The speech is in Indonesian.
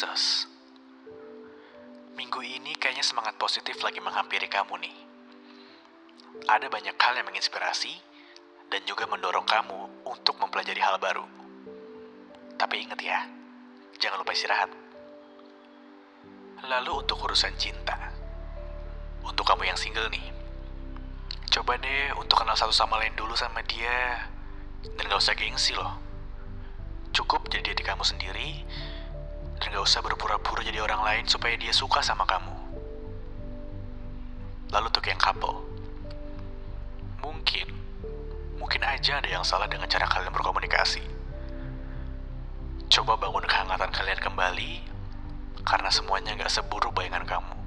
Pisces. Minggu ini kayaknya semangat positif lagi menghampiri kamu nih. Ada banyak hal yang menginspirasi dan juga mendorong kamu untuk mempelajari hal baru. Tapi ingat ya, jangan lupa istirahat. Lalu untuk urusan cinta. Untuk kamu yang single nih, coba deh untuk kenal satu sama lain dulu sama dia. Dan gak usah gengsi loh. Cukup jadi diri kamu sendiri, dan gak usah berpura-pura jadi orang lain supaya dia suka sama kamu. Lalu untuk yang couple, mungkin, mungkin aja ada yang salah dengan cara kalian berkomunikasi. Coba bangun kehangatan kalian kembali, karena semuanya gak seburuk bayangan kamu.